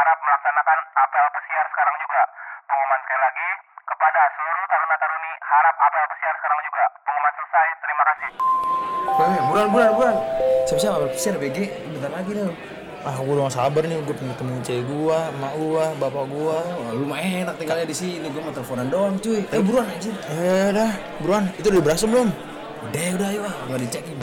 harap melaksanakan apel pesiar sekarang juga. Pengumuman sekali lagi kepada seluruh taruna-taruni harap apel pesiar sekarang juga. Pengumuman selesai. Terima kasih. Eh, buruan, buruan, buruan. Siapa-siapa pesiar BG? Bentar lagi dah. Ah, gue udah gak sabar nih, gue pengen ketemu cewek gua, emak gua, bapak gua. Wah, lu mah enak tinggalnya di sini. Gua mau teleponan doang, cuy. Eh, buruan anjir. Eh, dah, buruan. Itu udah berasa belum? Udah, udah, ayo. ah. Gua dicekin.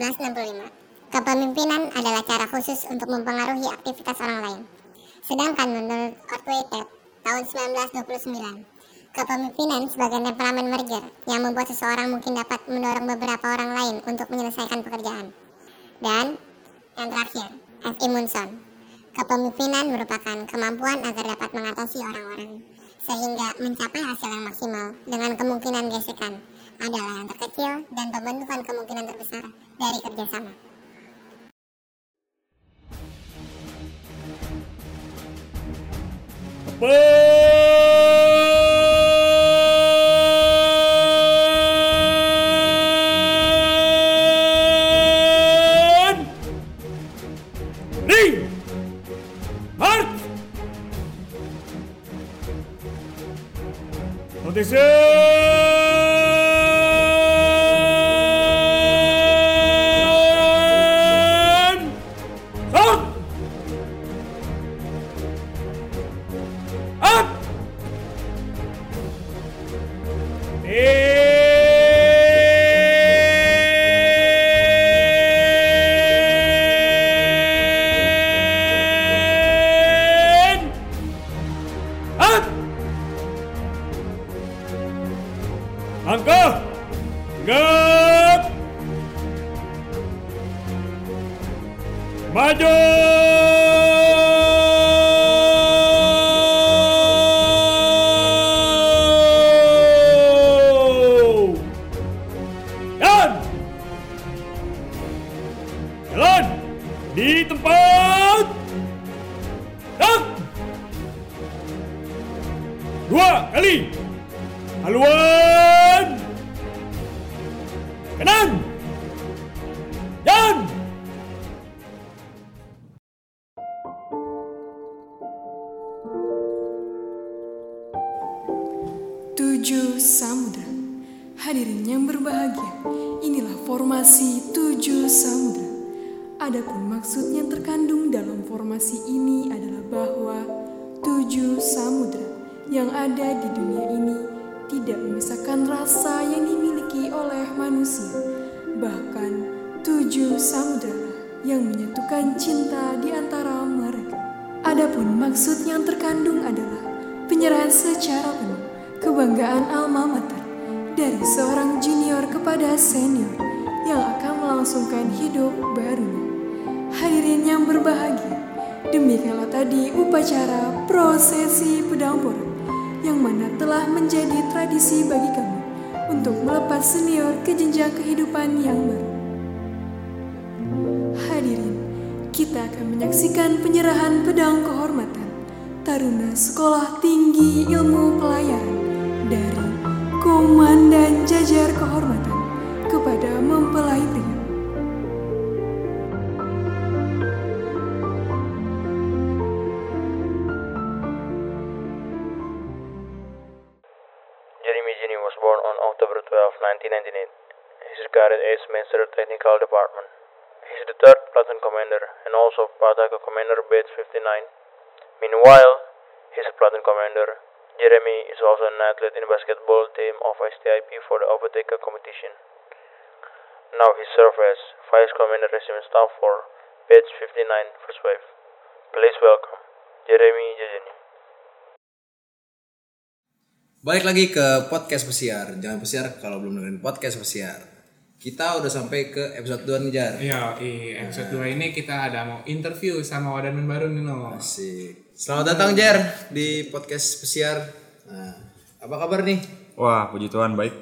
1965, kepemimpinan adalah cara khusus untuk mempengaruhi aktivitas orang lain. Sedangkan menurut Otway tahun 1929, kepemimpinan sebagai temperamen merger yang membuat seseorang mungkin dapat mendorong beberapa orang lain untuk menyelesaikan pekerjaan. Dan yang terakhir, F. Munson, kepemimpinan merupakan kemampuan agar dapat mengatasi orang-orang sehingga mencapai hasil yang maksimal dengan kemungkinan gesekan adalah yang terkecil dan pembentukan kemungkinan terbesar dari kerjasama. Ben! Ring! Mark! Tujuh samudra. Hadirin yang berbahagia, inilah formasi tujuh samudra. Adapun maksud yang terkandung dalam formasi ini adalah bahwa tujuh samudra yang ada di dunia ini tidak memisahkan rasa yang dimiliki oleh manusia. Bahkan tujuh samudra yang menyatukan cinta di antara mereka. Adapun maksud yang terkandung adalah penyerahan secara penuh kebanggaan alma mater dari seorang junior kepada senior yang akan melangsungkan hidup barunya. Hadirin yang berbahagia, demikianlah tadi upacara prosesi pedang porot yang mana telah menjadi tradisi bagi kami untuk melepas senior ke jenjang kehidupan yang baru. Hadirin, kita akan menyaksikan penyerahan pedang kehormatan Taruna Sekolah Tinggi Ilmu Pelayaran dari Komandan Jajar Kehormatan kepada mempelai pria. Jeremy Ginny was born on October 12, 1998. He's regarded as Master Technical Department. He's the third platoon commander and also Pataka Commander Batch 59. Meanwhile, he's a platoon commander. Jeremy is also an athlete in basketball team of STIP for the Overtaker competition. Now he serves as Vice Commander Regiment Staff for Batch 59 First Wave. Please welcome Jeremy Jejeni. Balik lagi ke podcast pesiar. Jangan pesiar kalau belum dengerin podcast pesiar. Kita udah sampai ke episode 2 nih Jar. Iya, iya, episode 2 ini kita ada mau interview sama Wadan baru nih no. Asik. Selamat datang Jar di podcast pesiar. Nah, apa kabar nih? Wah, puji Tuhan baik.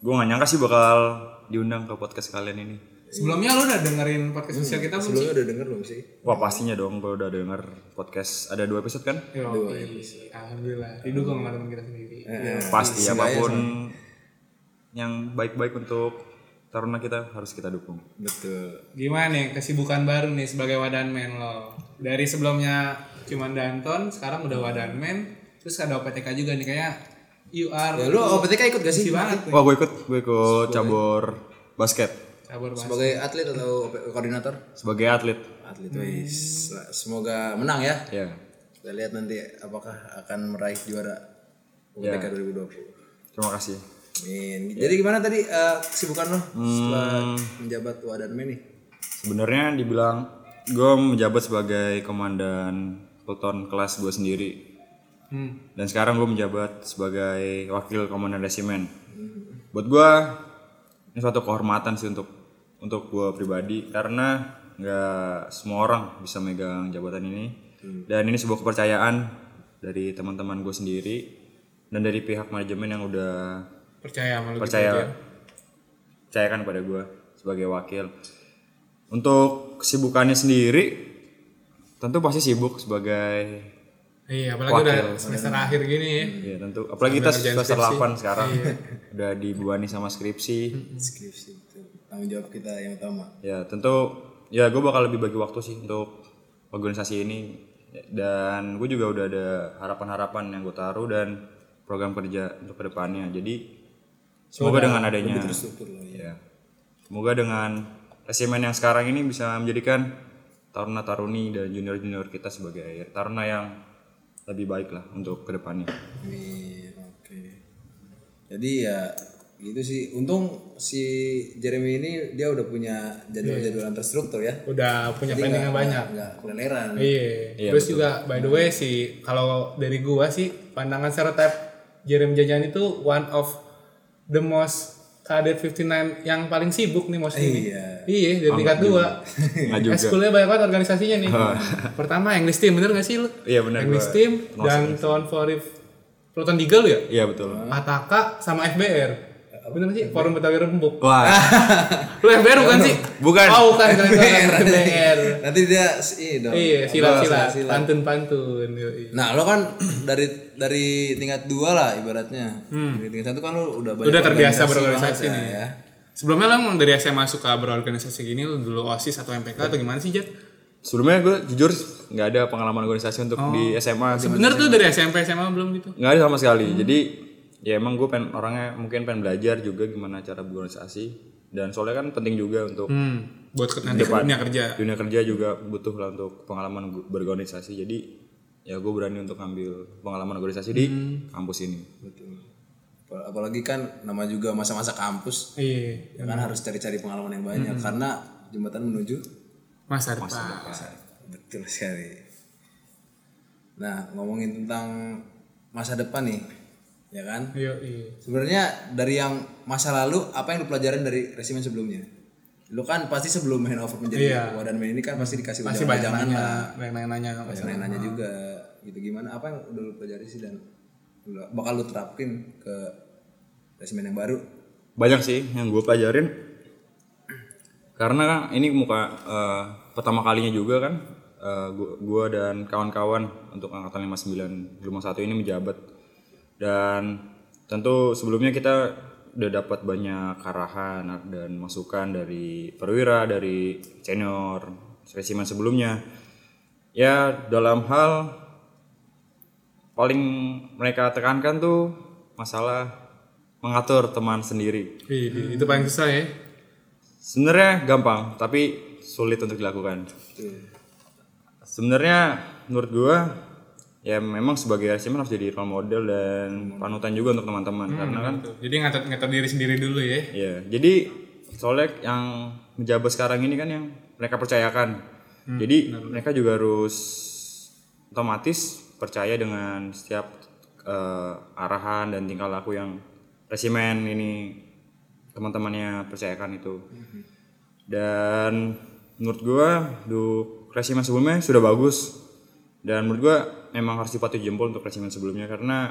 Gue gak nyangka sih bakal diundang ke podcast kalian ini. Sebelumnya lu udah dengerin podcast sosial kita belum sih? Sebelumnya udah denger belum sih? Wah pastinya dong gue udah denger podcast ada dua episode kan? Yo, Alhamdulillah. Didukung sama teman kita sendiri. Pasti seenggaknya apa pun yang baik-baik untuk taruna kita harus kita dukung. Betul. Gimana nih kesibukan baru nih sebagai wadan men lo? Dari sebelumnya cuman Danton, sekarang udah wadan men, terus ada OPTK juga nih kayak you are Ya lu OPTK ikut gak sih? banget. Wah gue ikut gue ikut cabur basket Sabar banget. Sebagai atlet atau koordinator? sebagai atlet. Atlet wis. Semoga menang ya. Ya. Kita lihat nanti apakah akan meraih juara UTK 2020. Terima kasih. Amin. Jadi gimana tadi eh, kesibukan lo setelah menjabat Wadanmen nih? Sebenarnya dibilang gue menjabat sebagai komandan peloton kelas gue sendiri. Dan sekarang gue menjabat sebagai wakil komandan resimen. Buat gue ini suatu kehormatan sih untuk untuk gue pribadi karena nggak semua orang bisa megang jabatan ini. Dan ini sebuah kepercayaan dari teman-teman gue sendiri dan dari pihak manajemen yang udah Percaya sama lu gitu percaya aja. percayakan pada gue sebagai wakil untuk kesibukannya sendiri tentu pasti sibuk sebagai Iya, apalagi Wakil. udah semester akhir gini ya. ya tentu apalagi kita semester skripsi. 8 sekarang udah dibebani sama skripsi Skripsi betul. Tanggung jawab kita yang utama. ya tentu ya gue bakal lebih bagi waktu sih untuk organisasi ini dan gue juga udah ada harapan-harapan yang gue taruh dan program kerja untuk ke depannya jadi semoga dengan adanya Terstruktur lo ya. Ya. Semoga dengan resimen yang sekarang ini bisa menjadikan taruna-taruni dan junior-junior kita sebagai taruna yang lebih baik lah untuk ke depannya. Amin. Oke. Jadi ya gitu sih. Untung si Jeremy ini dia udah punya jadwal-jadwal yang terstruktur ya. Udah punya Jadi planning yang banyak. nggak keleleran. Iya. Terus juga by the way sih kalau dari gua sih pandangan stereotype Jeremy Jajan itu one of the most kadet 59 yang paling sibuk nih mostly nih. Iya. Iya, dari tingkat dua. Eskulnya banyak banget organisasinya nih. Pertama English Team, bener gak sih lu? Iya, bener, English gua Team dan Town for Proton Deagle ya? Iya betul. Pataka sama FBR. Bener gak sih? Forum Betawi Rembuk. Wah, Lu FBR bukan sih? Bukan. Oh, bukan. FBR. Nanti dia ini dong. Iya, silat-silat. Silat. Pantun-pantun. yoi. Nah, lo kan dari dari tingkat dua lah ibaratnya. Dari tingkat satu kan lo udah banyak Hmm. Udah terbiasa organisasi berorganisasi nih. ya. Sebelumnya lo emang dari SMA suka berorganisasi gini, lu dulu OSIS atau MPK atau gimana sih, Jet? sebelumnya gue jujur nggak ada pengalaman organisasi untuk di SMA. Bener tuh dari SMP SMA belum gitu? Nggak ada sama sekali. Jadi ya emang gue pengen orangnya mungkin pengen belajar juga gimana cara berorganisasi dan soalnya kan penting juga untuk Hmm, buat ke- nanti Depan. dunia kerja. dunia kerja juga butuh lah untuk pengalaman berorganisasi jadi ya gue berani untuk ambil pengalaman organisasi di kampus ini Apal- Apalagi kan nama juga masa-masa kampus. Iya, Ya kan harus cari-cari pengalaman yang banyak karena jembatan menuju masa depan. betul sekali. Nah, ngomongin tentang masa depan nih, ya kan? Iya, iya. Sebenarnya dari yang masa lalu apa yang lu pelajarin dari resimen sebelumnya? Lu kan pasti sebelum handover menjadi Iya. wadanmen ini kan pasti dikasih Pasti banyak nanya, lah. banyak nanya-nanya. Banyak nanya juga gitu gimana apa yang udah lu pelajari sih dan lu- bakal lu terapin ke resimen yang baru? banyak sih yang gue pelajarin karena kan ini muka eh, pertama kalinya juga kan eh, gua, gua dan kawan-kawan untuk angkatan 59 51 ini menjabat dan tentu sebelumnya kita udah dapat banyak arahan dan masukan dari perwira dari senior spesimen sebelumnya ya dalam hal paling mereka tekankan tuh masalah mengatur teman sendiri Iya, itu paling susah ya. Sebenarnya gampang, tapi sulit untuk dilakukan. Sebenarnya menurut gua ya memang sebagai resimen harus jadi role model dan panutan juga untuk teman-teman karena kan Tuh, Jadi ngatur ngatur diri sendiri dulu ya. ya jadi soalnya yang menjabat sekarang ini kan yang mereka percayakan. jadi mereka juga harus otomatis percaya dengan setiap eh, arahan dan tingkah laku yang resimen ini teman-temannya percayakan itu. Dan menurut gua du resimen sebelumnya sudah bagus dan menurut gua memang harus dipatuhi jempol untuk resimen sebelumnya karena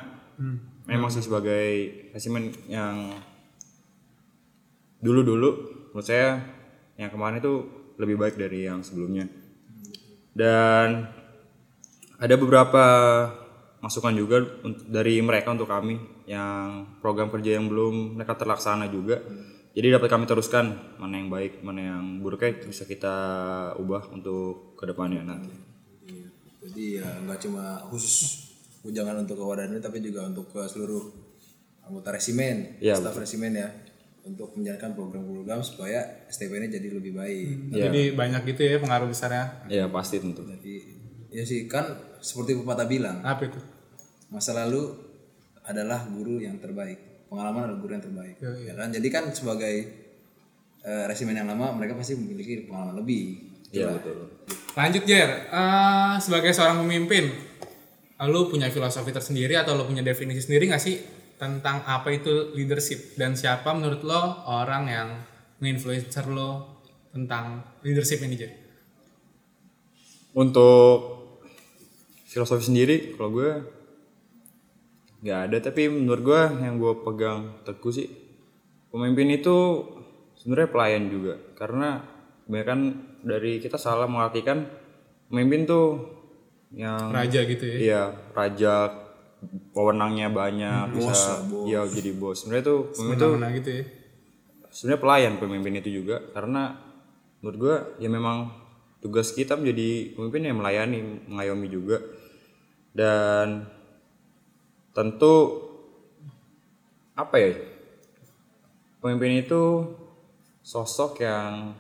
memang sih sebagai resimen yang dulu-dulu menurut saya yang kemarin itu lebih baik dari yang sebelumnya. Dan ada beberapa masukan juga dari mereka untuk kami yang program kerja yang belum mereka terlaksana juga. Jadi dapat kami teruskan mana yang baik mana yang buruknya bisa kita ubah untuk ke depannya nanti Jadi ya nggak cuma khusus jangan untuk ke Wadani tapi juga untuk ke seluruh anggota resimen, Iya, staf resimen ya untuk menjalankan program-program supaya STP ini jadi lebih baik. Jadi banyak gitu ya pengaruh besarnya. ya pasti tentu Jadi ya sih kan seperti pepatah bilang, Apa itu? masa lalu adalah guru yang terbaik. Pengalaman adalah guru yang terbaik. Ya kan? Jadi kan sebagai eh, resimen yang lama mereka pasti memiliki pengalaman lebih. Iya betul Lanjut Jer, Eh, sebagai seorang pemimpin, lu punya filosofi tersendiri atau lu punya definisi sendiri nggak sih tentang apa itu leadership dan siapa menurut lo orang yang nge-influencer lo tentang leadership ini Jer? Untuk filosofi sendiri, kalau gue nggak ada. Tapi menurut gue yang gue pegang teguh sih, pemimpin itu sebenarnya pelayan juga. Karena kebanyakan dari kita salah mengartikan pemimpin tuh yang Raja gitu ya? Iya, raja wewenangnya banyak, bisa iya jadi bos. Sebenarnya tuh pemimpin tuh Mana gitu ya? sebenarnya pelayan pemimpin itu juga karena menurut gua ya memang tugas kita menjadi pemimpin yang melayani mengayomi juga dan tentu apa ya pemimpin itu sosok yang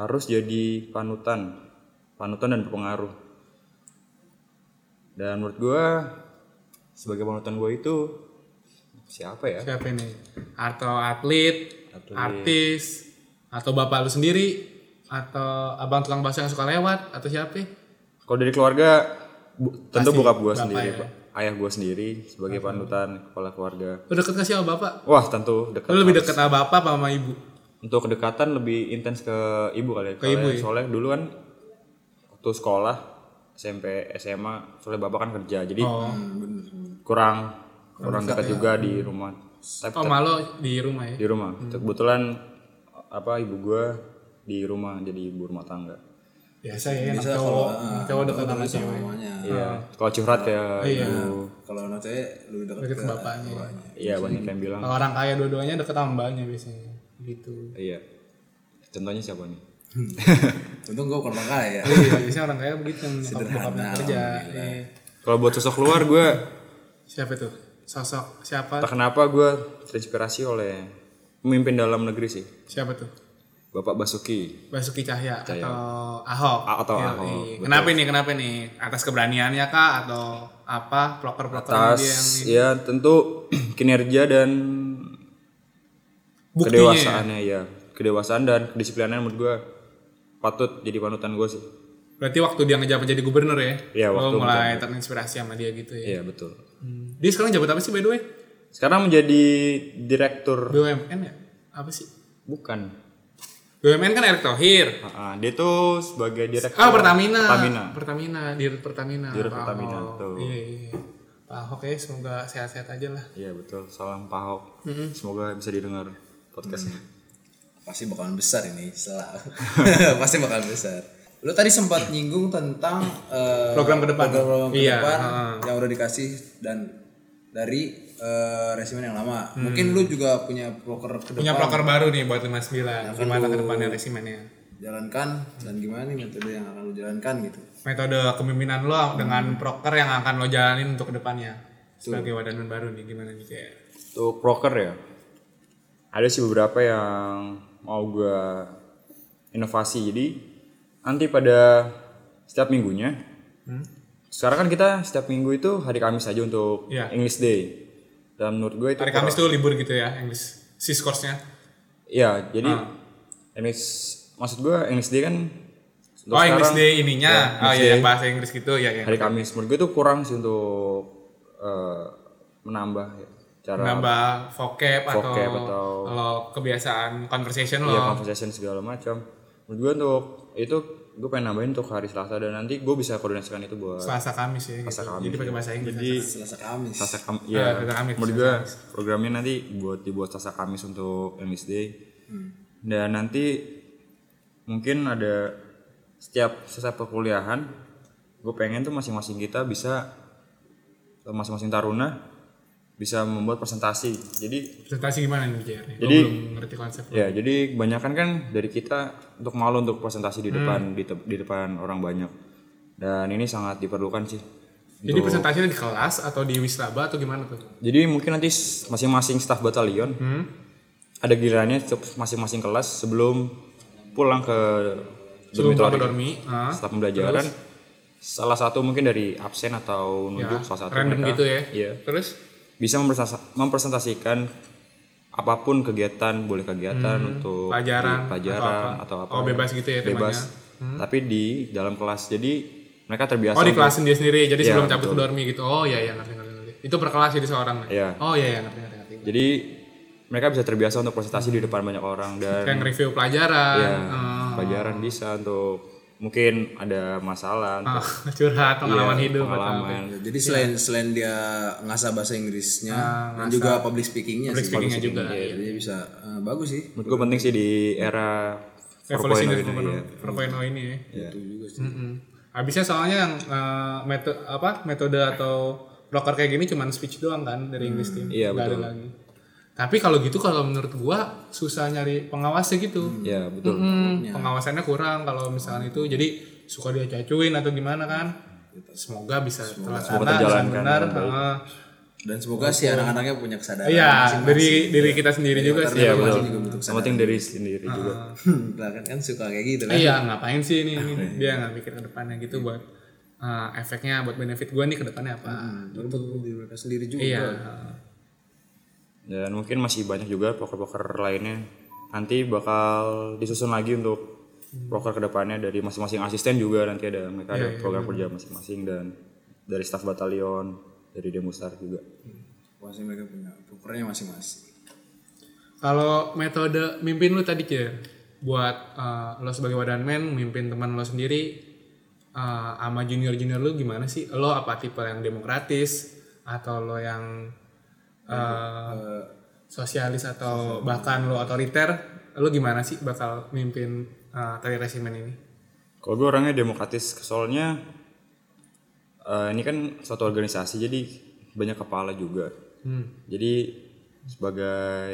harus jadi panutan panutan dan berpengaruh dan menurut gua sebagai panutan gua itu siapa ya Siapa ini? Atau atlet, artis, atau bapak lu sendiri, atau abang tukang bakso yang suka lewat, atau siapa? Kalau dari keluarga, bu- tentu bokap gue sendiri, ya. Pak. ayah gue sendiri sebagai panutan kepala keluarga. Lu deket gak sih sama bapak? Wah tentu dekat. Lu lebih deket sama bapak apa sama ibu? Untuk kedekatan lebih intens ke ibu kali ya. Ke ibu Soalnya- ya? Soalnya dulu kan waktu sekolah SMP SMA soalnya bapak kan kerja jadi Oh, kurang kurang dekat juga di rumah. Tapi oh malu di rumah ya? di rumah. Kebetulan apa ibu gue di rumah jadi ibu rumah tangga. Biasa ya, anak Bisa cowok, kalau anak cowok deket sama sama cewek. Iya. Kalau curhat kayak Iya. ibu. Kalau anak cewek lebih dekat ke bapaknya. Iya banyak yang bilang. Kalau orang kaya dua-duanya deket sama mbaknya biasanya. Gitu. Iya. Contohnya siapa nih? Untung gue bukan orang kaya. Iya, biasanya orang kaya begitu yang bokapnya kerja. Iya. Kalau buat sosok luar gue Siapa tuh? Sosok siapa? Tak kenapa gue terinspirasi oleh pemimpin dalam negeri sih, Siapa tuh? Bapak Basuki. Basuki Cahaya Cahaya. atau Ahok. A- atau Iya, Ahok, iya. Kenapa nih? Kenapa nih? Atas keberaniannya kah atau apa? Proker-proker Atas dia yang ini? ya tentu kinerja dan Buktinya ya? kedewasaannya ya, kedewasaan dan kedisiplinannya menurut gue patut jadi panutan gue sih. Berarti waktu dia ngejabat jadi gubernur ya? Iya, Lo waktu mulai terinspirasi sama dia gitu ya? Iya betul. Hmm. Dia sekarang jabat apa sih by the way? Sekarang menjadi direktur BUMN ya? Apa sih? bukan. BUMN kan Erick Thohir. Ah, dia tuh sebagai direktur Ah Pertamina. Pertamina. Pertamina, Dirut Pertamina. Pak Pertamina, tuh. Iya, iya. Pak Ahok ya semoga sehat-sehat aja lah. Iya betul. Salam Pak Ahok. Semoga bisa didengar podcastnya. Pasti bakalan besar ini setelah. Pasti bakalan besar. Lu tadi sempat nyinggung tentang eh, Program ke depan. program-program ke Iya, depan heeh. yang udah dikasih dan dari eh, resimen yang lama. Mungkin lu juga punya proker ke Punya depan. proker baru nih buat 59. Gimana ke depannya resimennya? Jalankan dan gimana nih metode yang akan lu jalankan gitu. Metode kepemimpinan lo dengan proker yang akan lo jalanin untuk ke depannya. Sebagai wadah baru nih gimana nih kayak Untuk broker ya, ada sih beberapa yang mau gue inovasi. Jadi nanti pada setiap minggunya, sekarang kan kita setiap minggu itu hari Kamis aja untuk Iya. English Day. Dan menurut gue itu hari Kamis tuh libur gitu ya, English sis course-nya. Iya, jadi English maksud gue English Day kan untuk Oh, English sekarang, Day ininya. ya, oh English iya, Day, yang bahasa Inggris gitu ya, ya. hari Kamis. Menurut gue itu kurang sih untuk eh, menambah ya, cara Nambah vocab, atau, Vocab atau- kalau kebiasaan conversation lo. Iya conversation segala macam. Menurut gue untuk itu gue pengen nambahin untuk hari Selasa dan nanti gue bisa koordinasikan itu buat Selasa Kamis ya Selasa gitu. Kamis, Jadi pakai bahasa Inggris. Jadi Selasa Kamis. Selasa Kamis Ah, ya. Selasa Kamis, Menurut gue programnya nanti buat dibuat Selasa Kamis untuk English Day. Hmm. Dan nanti mungkin ada setiap selesai perkuliahan gue pengen tuh masing-masing kita bisa masing-masing taruna bisa membuat presentasi jadi Presentasi gimana nih JR? Jadi- belum ngerti konsep. ya jadi kebanyakan kan dari kita untuk malu untuk presentasi di depan di, te- di depan orang banyak dan ini sangat diperlukan sih Jadi presentasinya di kelas atau di wisraba atau gimana tuh? Jadi mungkin nanti masing-masing staf batalion Hmm? ada gilirannya masing-masing kelas sebelum pulang ke Sebelum dormi, ah, setelah pembelajaran salah satu mungkin dari absen atau nunjuk Ya, salah satu random mereka gitu ya. iya, Terus bisa mempresentasikan apa pun kegiatan boleh kegiatan untuk Hmm, pelajaran, di- pelajaran atau atau apa. apa, Oh, bebas gitu ya bebas temanya. Hmm. tapi di dalam kelas jadi mereka terbiasa Oh di untuk- kelas sendiri sendiri, jadi Iya, sebelum cabut ke dormi gitu. Oh iya iya ngerti ngerti ngerti. Itu per kelas jadi seorang. ya? Iya. Oh iya iya ngerti ngerti ngerti. jadi mereka bisa terbiasa untuk presentasi di depan banyak orang dan Kayak nge-review pelajaran. ya Oh. pelajaran bisa untuk mungkin ada masalah Ah, untuk curhat pengalaman Iya, hidup atau pengalaman Jadi selain selain dia ngasah bahasa Inggrisnya dan juga public speakingnya Public sih. speakingnya juga. Iya, jadi bisa eh, bagus sih. menurut gue penting sih di era Revolusi 4.0 ini, ini ya. 4.0 ini ya. Iya. Mm-mm. Habisnya soalnya yang metode apa metode atau broker kayak gini cuman speech doang kan dari English team. Iya, Nggak ada betul. lagi. Tapi kalau gitu kalau menurut gua susah nyari pengawasnya gitu. ya betul Mm, pengawasannya kurang kalau misalnya itu jadi suka dia cacuin atau gimana kan. Semoga bisa terlaksana dengan terjalankan benar. Dan semoga si anak-anaknya punya kesadaran. Iya, masing-masing. dari diri kita sendiri juga sih. iya masing-masing betul juga butuh penting dari sendiri juga Lah kan, kan suka kayak gitu kan. Iya, ngapain sih ini, ini dia nggak mikir ke depannya gitu buat uh, efeknya buat benefit gua nih ke depannya apa. Baru buat diri mereka sendiri juga. Iya. Dan mungkin masih banyak juga poker-poker lainnya. Nanti bakal disusun lagi untuk poker ke depannya dari masing-masing asisten juga. Nanti ada mereka ada program kerja masing-masing dan dari staf batalion dari demustar juga. Pasti mereka punya pokernya masing-masing. Kalau metode mimpin lu tadi ya buat uh, lo sebagai wadanman mimpin teman lo sendiri uh, sama junior junior lu gimana sih? Lo apa tipe yang demokratis atau lo yang uh, sosialis atau bahkan lo otoriter? Lo gimana sih bakal mimpin uh, tari resimen ini? Kalau gue orangnya demokratis, soalnya eh, ini kan suatu organisasi jadi banyak kepala juga. Jadi sebagai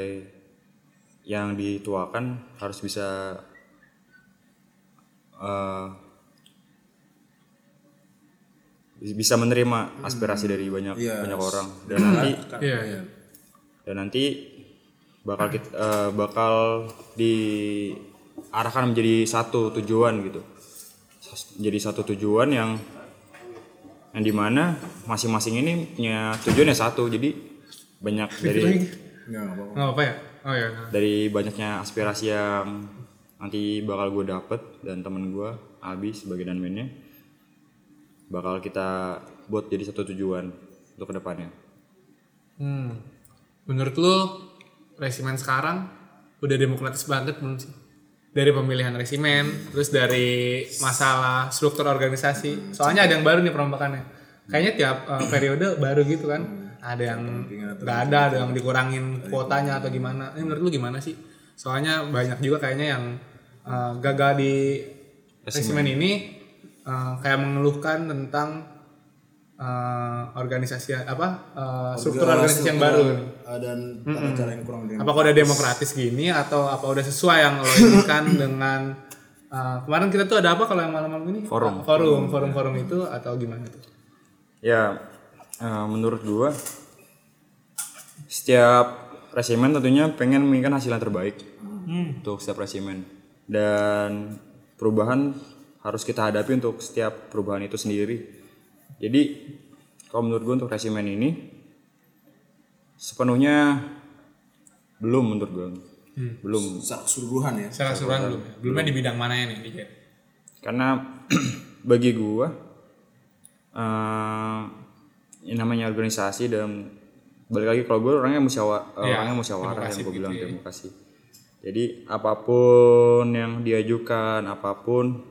yang dituakan harus bisa eh, bisa menerima aspirasi dari banyak Iya. banyak orang dan nanti Iya, iya. dan nanti bakal kita, eh, bakal diarahkan menjadi satu tujuan gitu jadi satu tujuan yang yang di mana masing-masing ini punya tujuan yang satu jadi banyak dari apa-apa. Nggak apa ya? Oh ya. dari banyaknya aspirasi yang nanti bakal gue dapet dan temen gue Abi sebagai danmennya bakal kita buat jadi satu tujuan untuk ke depannya Hmm. Menurut lu resimen sekarang udah demokratis banget belum sih? Dari pemilihan resimen, terus dari masalah struktur organisasi. Soalnya ada yang baru nih perombakannya. Kayaknya tiap uh, periode baru gitu kan. Ada yang nggak ada, ada yang dikurangin kuotanya atau gimana. Ini menurut lu gimana sih? Soalnya banyak juga kayaknya yang uh, gagal di resimen ini uh, kayak mengeluhkan tentang uh, organisasi apa uh, struktur organisasi yang baru. Eh, dan tata cara yang kurang demokratis. Apakah udah demokratis gini atau apa udah sesuai yang lo inginkan dengan uh, kemarin kita tuh ada apa kalau yang malam-malam ini? Forum. Forum, forum, forum itu atau gimana tuh? Ya, eh, menurut gua setiap resimen tentunya pengen menginginkan hasil yang terbaik untuk setiap resimen dan perubahan harus kita hadapi untuk setiap perubahan itu sendiri. Jadi kalau menurut gua untuk resimen ini sepenuhnya belum menurut gua belum Secara keseluruhan ya. Secara keseluruhan belum. ya? Belumnya di bidang mana nih, DJ? karena bagi gua eh yang namanya organisasi dan balik lagi kalau gue orangnya musyawarah Iya, orangnya musyawarah yang gue bilang gitu ya. demokrasi jadi apa pun yang diajukan apa pun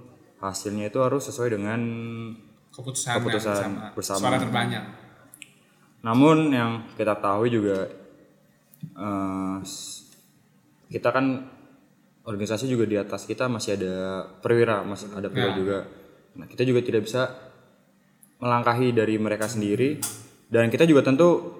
hasilnya itu harus sesuai dengan Keputusan, Keputusan bersama. bersama. Suara terbanyak. namun yang kita tahu juga s- kita kan organisasi juga di atas kita masih ada perwira masih ada perwira Ya. juga nah kita juga tidak bisa melangkahi dari mereka sendiri dan kita juga tentu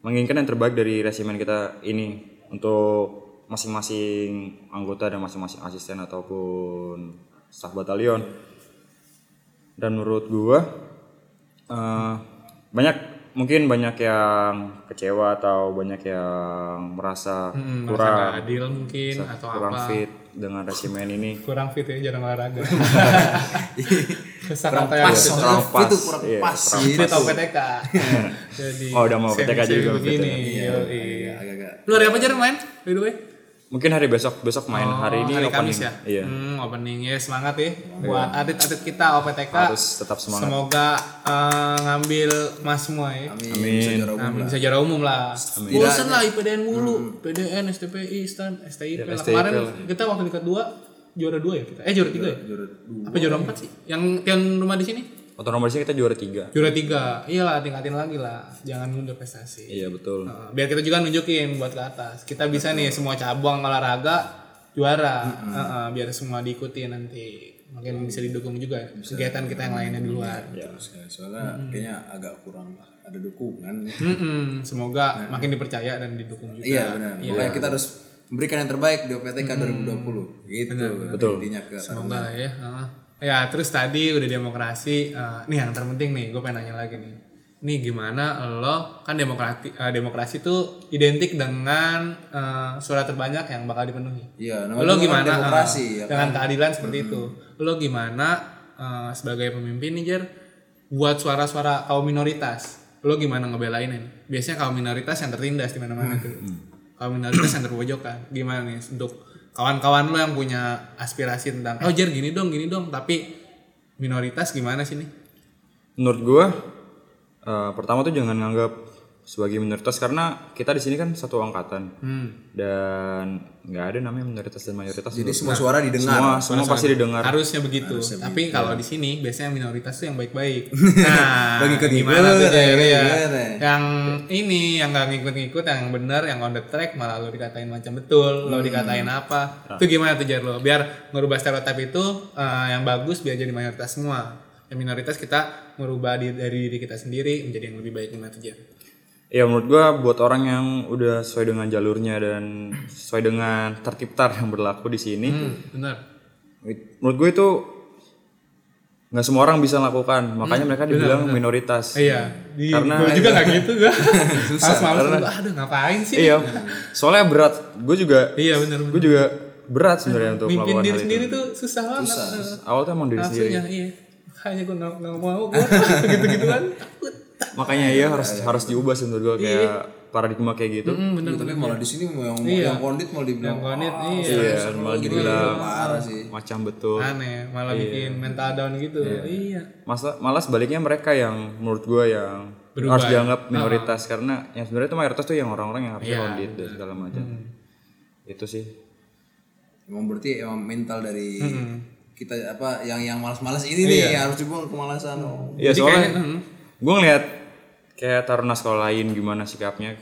menginginkan yang terbaik dari resimen kita ini untuk masing-masing anggota dan masing-masing asisten ataupun staf batalion. Dan menurut gua eh, banyak mungkin banyak yang kecewa atau banyak yang merasa Hmm, merasa kurang nggak adil mungkin atau kurang apa. fit dengan resimen ini. Kurang fit ya jarang olahraga. Kesak kurang pas gitu. Kurang pas, itu kurang iya, pas. kurang fit atau PTK jadi Oh, udah mau PTK juga, begini agak-agak. Lu hari apa aja main? By the way mungkin hari besok besok main Oh, hari ini hari opening Kamis ya iya hmm, opening ya semangat ya buat atlet-atlet kita OPTK harus tetap semangat semoga eh, ngambil emas semua ya amin, Amin. bisa juara umum Amin, lah. bisa juara umum lah. Bosan lah IPDN mulu, PDN, STPI, STAN, STIP. Ya, lah. STIP Kemarin lah. kita waktu tingkat 2 juara 2 ya kita. Eh juara 3 ya? Apa juara 4 sih? Yang yang rumah di sini? Otonom sini kita juara tiga Juara 3. Iyalah, tingkatin lagi lah. Jangan mundur prestasi. iya betul Nah, biar kita juga nunjukin buat ke atas. Kita bisa nih semua cabang olahraga juara. Heeh, biar semua diikuti nanti. Makin bisa didukung juga kegiatan kita yang lainnya di luar. Terus, ya, soalnya kayaknya agak kurang ada dukungan Mm-mm, Semoga makin dipercaya dan didukung juga. iya benar makanya kita harus memberikan yang terbaik di OPTK 2020 gitu Betul. intinya ke Semoga lah ya. Heeh. Ya terus tadi udah demokrasi. eh, nih yang terpenting nih, gue pengen nanya lagi nih. Nih gimana lo kan demokrasi eh, demokrasi itu identik dengan eh, suara terbanyak yang bakal dipenuhi. iya lo namanya juga gimana demokrasi eh, ya dengan kan? keadilan seperti itu? Lo gimana eh, sebagai pemimpin nih Jer buat suara-suara kaum minoritas? Lo gimana ngebelainin? Biasanya kaum minoritas yang tertindas di mana-mana tuh. Kaum minoritas yang terpojokan. Gimana nih untuk kawan-kawan lo yang punya aspirasi tentang oh Jer gini dong, gini dong, tapi minoritas gimana sih nih? menurut gua eh, pertama tuh jangan nganggap sebagai minoritas karena kita di sini kan satu angkatan Hmm. dan nggak ada namanya minoritas dan mayoritas jadi semua suara didengar semua semua pasti didengar Harusnya begitu. Tapi kalau di sini biasanya minoritas tuh yang baik-baik. Nah, Bagi ikut-ikut, gimana tuh ya, Ya. Yang ini yang nggak ngikut-ngikut, yang bener, yang on the track malah lo dikatain macam betul, lo dikatain apa? Itu gimana tuh Jer lo? Biar ngerubah stereotip itu eh, yang bagus biar jadi mayoritas semua. Yang minoritas kita merubah di- dari diri kita sendiri menjadi yang lebih baik gimana tuh Jer? Ya menurut gua buat orang yang udah sesuai dengan jalurnya dan sesuai dengan tertib tar yang berlaku di sini Hmm, bener. menurut gue itu nggak semua orang bisa lakukan makanya mereka dibilang minoritas Iya, di Karena- gua juga nggak gitu gua. Harus malas gua, aduh ngapain sih? iya soalnya berat gue juga Iya bener gue juga berat sebenarnya untuk Mimpin melakukan diri hal sendiri itu tuh susah banget. awal tuh emang diri sendiri Nafsunya iya. Makanya gue nggak mau gue gitu-gitu kan. Takut. Makanya iya harus harus diubah sih menurut gue kayak paradigma kayak gitu Hmm, bener. Iya, tapi malah di sini yang Iya. yang kondit malah dibilang Yang kondit, "Ah, iya. iya malah dibilang parah sih macam betul Aneh, malah bikin mental down gitu. Iya. Masa, malah sebaliknya mereka yang menurut gue yang Berubah harus ya? dianggap minoritas karena yang sebenarnya itu mayoritas tuh yang orang-orang yang harusnya Iya, kondit dan segala macam itu sih emang berarti emang mental dari Hmm. kita apa yang yang malas-malas ini nih yang harus dibuang kemalasan oh. Iya Jadi soalnya kayaknya, hmm. Gue ngeliat kayak taruna sekolah lain gimana sikapnya.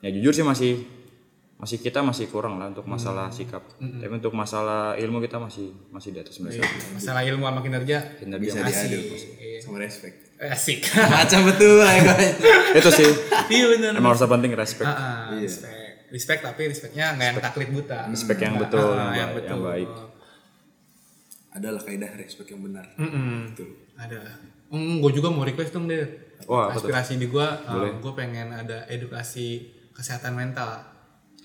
Ya jujur sih masih masih kita masih kurang lah untuk masalah sikap. Tapi untuk masalah ilmu kita masih masih di atas mereka. Masalah ilmu sama kinerja Kinerja bisa masih. diadu sama respect asik. macam betul ya guys itu sih iya bener. emang harus penting respect. Ah, ah, respect. Respect tapi respectnya nggak yang taklid buta. Respect yang betul, Ah, yang, baik- yang baik. adalah kaidah respect yang benar Mm-mm. betul Ada. Hmm, gue juga mau request dong deh. Wah? Aspirasi di gue, gue pengen ada edukasi kesehatan mental.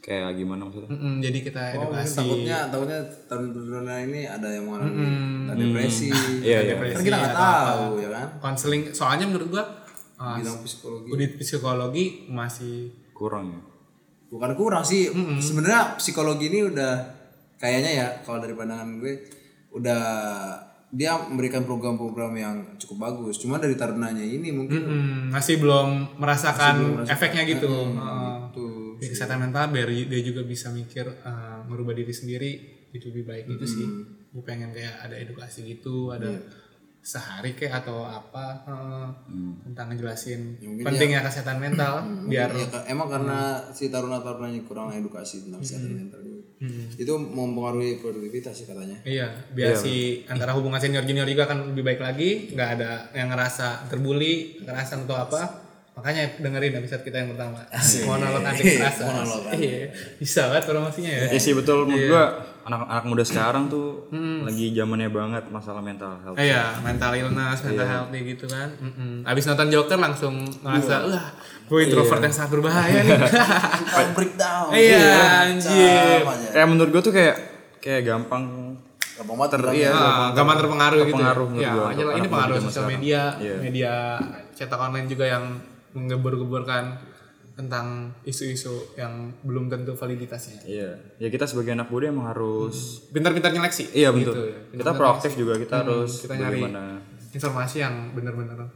Kayak gimana maksudnya? Mm-mm, jadi kita oh edukasi. takutnya takutnya tahun ini ada yang mengalami entah depresi Iya, iya. depresi kan kita nggak tahu ya kan Konseling, soalnya menurut gue, uh, bidang psikologi unit psikologi masih Kurang ya. bukan kurang sih sebenarnya psikologi ini udah kayaknya ya kalau dari pandangan gue udah dia memberikan program-program yang cukup bagus. Cuma dari tarunanya ini mungkin mm, masih belum merasakan efeknya gitu. Uh, tuh di kesehatan mental biar dia juga bisa mikir uh, merubah diri sendiri itu lebih baik itu sih. Gue pengen kayak ada edukasi gitu ada sehari kayak atau apa eh, tentang ngejelasin mungkin pentingnya kesehatan mental biar Ya, emang karena si taruna-tarunanya kurang edukasi tentang kesehatan mental juga. Itu mempengaruhi produktivitas sih katanya. Iya, biar si antara hubungan senior junior juga kan lebih baik lagi, nggak ada yang ngerasa terbully, kekerasan atau apa. Makanya dengerin episode kita yang pertama. Monolog anti kekerasan. Monolog Iya, bisa banget promosinya ya. Ya sih betul menurut gua anak-anak muda sekarang tuh lagi zamannya banget masalah mental health. Iya, mental illness, mental health nih gitu kan. Mm-mm. Abis nonton Joker langsung ngerasa, wah, gue introvert yang sangat berbahaya nih. breakdown. Iya, anjir. Sama aja. Kayak menurut gua tuh kayak kayak gampang Gampang banget ter iya, Ah, gampang terpengaruh gitu. terpengaruh ya. menurut Ya, untuk ini pengaruh sosial media, Iya. media cetak online juga yang menggebur-geburkan tentang isu-isu yang belum tentu validitasnya. Iya. Ya kita sebagai anak muda emang harus Pintar-pintar nyeleksi. Iya betul. Gitu ya. Kita proaktif juga kita harus kita nyari bagaimana informasi yang benar-benar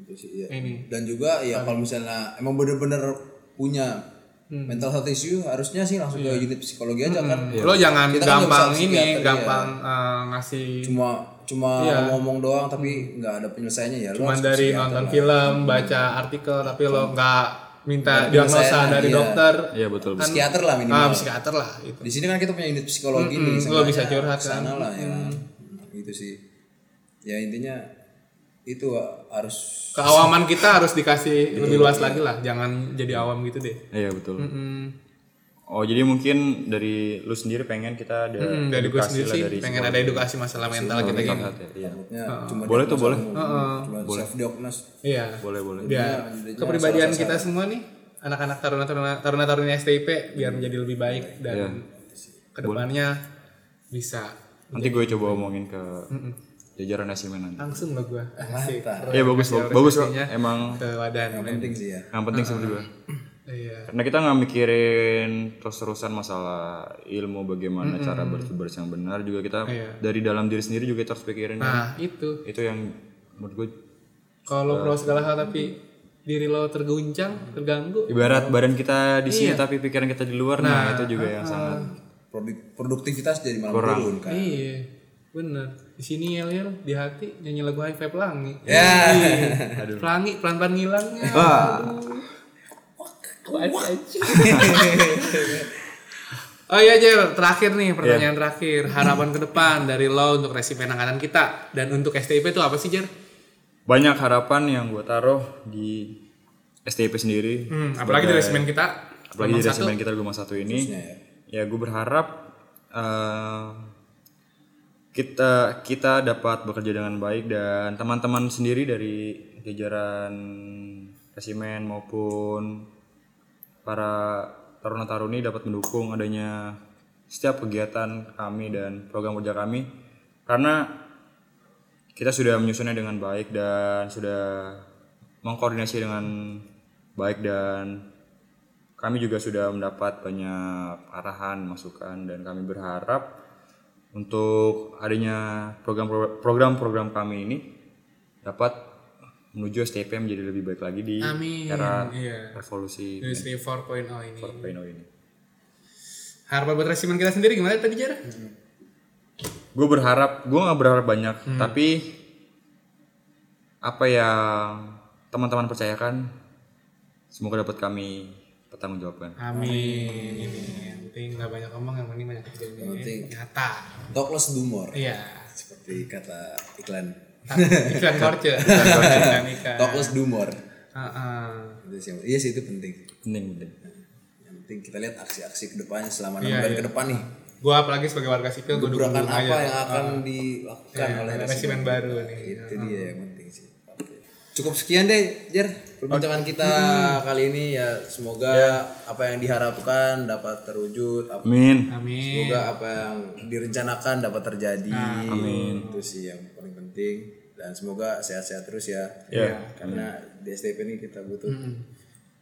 Gitu sih, iya. ini. Dan juga ya kalau misalnya emang bener-bener punya mental health issue harusnya sih langsung ke unit psikologi aja kan. Lo jangan Kita kan gampang bisa ini, gampang eh, ngasih Cuma cuma Iya. ngomong doang tapi nggak ada penyelesaiannya ya. Cuman dari nonton film, baca artikel tapi lo nggak minta ada diagnosa dari iya. dokter. Iya betul. Kan- Psikiater lah minimal. Ah, psikiater lah gitu. Di sini kan kita punya unit psikologi Mm-mm, nih. lo bisa curhat kan. Sana lah ya. Nah, Gitu sih. Ya intinya itu harus Keawaman kita harus dikasih lebih luas lagi lah, jangan jadi awam gitu deh. Iya betul. Mm, Oh jadi mungkin dari lu sendiri pengen kita ada mm, dari gue edukasi sendiri sih dari pengen ada edukasi masalah mental kita health ya. Iya. ya, cuma Boleh tuh, boleh. Cuma self diagnose. Iya. Boleh boleh. Biar jadinya kepribadian salah kita semua nih, anak-anak taruna-taruna taruna-taruni STIP biar menjadi lebih baik dan Iya. ke depannya bisa Nanti gue coba omongin ke jajaran asimen nanti. langsung lah gue. Iya bagus bagus kok. Emang ke wadah Penting sih ya. yang penting sih menurut gue. Iya. Karena kita nggak mikirin terus-terusan masalah ilmu bagaimana cara bersih yang benar juga kita Iya. dari dalam diri sendiri juga kita harus pikirin kan. Nah, itu. itu yang menurut gue Kalau lo pro segala hal tapi diri lo terguncang, terganggu, ibarat badan kita di sini Iya. tapi pikiran kita di luar nah, itu juga yang sangat Produk- produktivitas jadi malah Kurang. turun kan. Iya, bener. Di sini yel yel di hati nyanyi lagu High Five Pelangi. Ya. Iya. Pelangi pelan-pelan ngilangnya. Oh iya Jer, terakhir nih pertanyaan terakhir. Harapan ke depan dari lo untuk resimen angkatan kita. Dan untuk STIP itu apa sih Jer? banyak harapan yang gue taruh di STP sendiri. Hmm, apalagi di resimen kita. apalagi di resimen kita rumah satu ini. Ya. Gue berharap eh, kita kita dapat bekerja dengan baik dan teman-teman sendiri dari jajaran resimen maupun para taruna-taruni dapat mendukung adanya setiap kegiatan kami dan program kerja kami. Karena kita sudah menyusunnya dengan baik dan sudah mengkoordinasi dengan baik dan kami juga sudah mendapat banyak arahan, masukan dan kami berharap untuk adanya program-program kami ini dapat menuju STP menjadi lebih baik lagi di Amin, era iya. revolusi Industri 4.0 ini. 4.0 ini. Harapan buat resimen kita sendiri gimana tadi Jer? Gue berharap, gue nggak berharap banyak, Hmm. tapi apa yang teman-teman percayakan, semoga dapat kami pertanggungjawabkan. Amin. Ini yang penting nggak banyak ngomong, yang penting banyak kerja ini. penting. Nyata. Talk less do more. Iya. Seperti kata iklan. Iklan korce. Iklan sih, iya sih itu penting. Penting, penting. Yang penting kita lihat aksi-aksi ke depannya selama Iya, enam bulan iya. ke depan nih. Gua apalagi sebagai warga sipil gue dukung aja. apa yang akan dilakukan Iya, oleh resimen baru nih. Itu dia yang penting sih. Oke. Cukup sekian deh, Jer. Perbincangan kita kali ini ya semoga apa yang diharapkan dapat terwujud. Apa, Amin. Amin. Semoga apa yang direncanakan dapat terjadi. Amin. Itu sih yang paling penting dan semoga sehat-sehat terus ya. Ya. Karena di STP ini kita butuh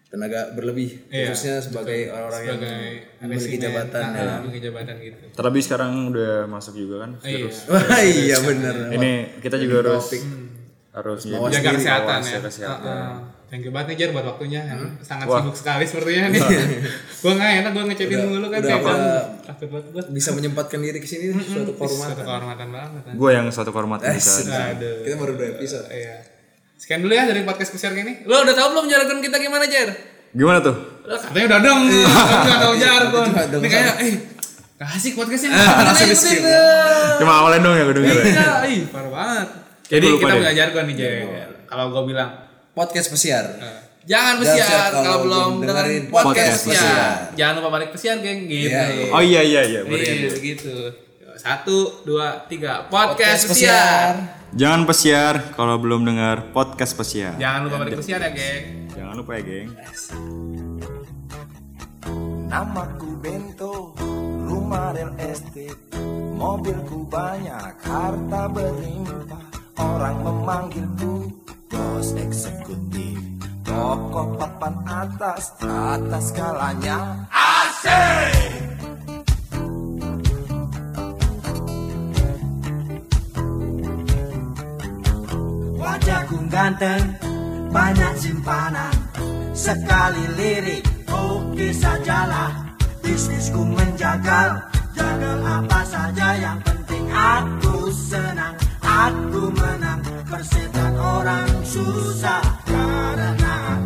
tenaga berlebih Iya, khususnya sebagai orang-orang yang Sebagai memiliki jabatan ah, ya. memiliki jabatan gitu. Terlebih sekarang udah masuk juga kan. Iya. Wah iya bener. Ini kita juga harus topik. harus Mawas Jaga kesehatan ya. kesehatan. Heeh. Thank you banget nih Jar buat waktunya yang sangat Wah. sibuk sekali sepertinya nih. gue nggak enak gue ngechatin mulu kan udah kayak apa- kamu. takut banget gue. bisa menyempatkan diri ke sini suatu Suatu kehormatan. kehormatan banget. kan. Gue yang satu kehormatan Eh, bisa. Aduh. Kita baru dua episode. Iya. Sekian dulu ya dari podcast spesial ini. Lo udah tahu belum jargon kita gimana Jar? Gimana tuh? Lo katanya udah dong. Tapi nggak tahu jargon. Dong. Ini kayak eh kasih podcastnya. langsung dong. Cuma awalnya dong ya gue denger. Iya, ih parah banget. Jadi Gua kita punya jargon nih Jar. Kalau gue bilang Podcast pesiar. Jangan Jangan pesiar kalau kalau belum dengerin dengerin podcast podcast pesiar. pesiar. Jangan lupa balik pesiar, geng. Gitu. Iya. Oh iya iya iya. Iya, begitu. Satu, dua, tiga. Podcast, Podcast pesiar. pesiar. Jangan pesiar kalau belum dengar podcast pesiar. Jangan lupa balik pesiar ya, geng. Jangan lupa ya, geng. Namaku Bento, rumah real estate Mobilku banyak, harta berlimpah Orang memanggilku bos eksekutif. Pokok papan atas, atas skalanya. Asik! Wajahku ganteng, banyak simpanan. Sekali lirik, oke sajalah. Bisnisku menjagal, jagal apa saja Yang penting. Aku senang, aku menang persetan orang susah karena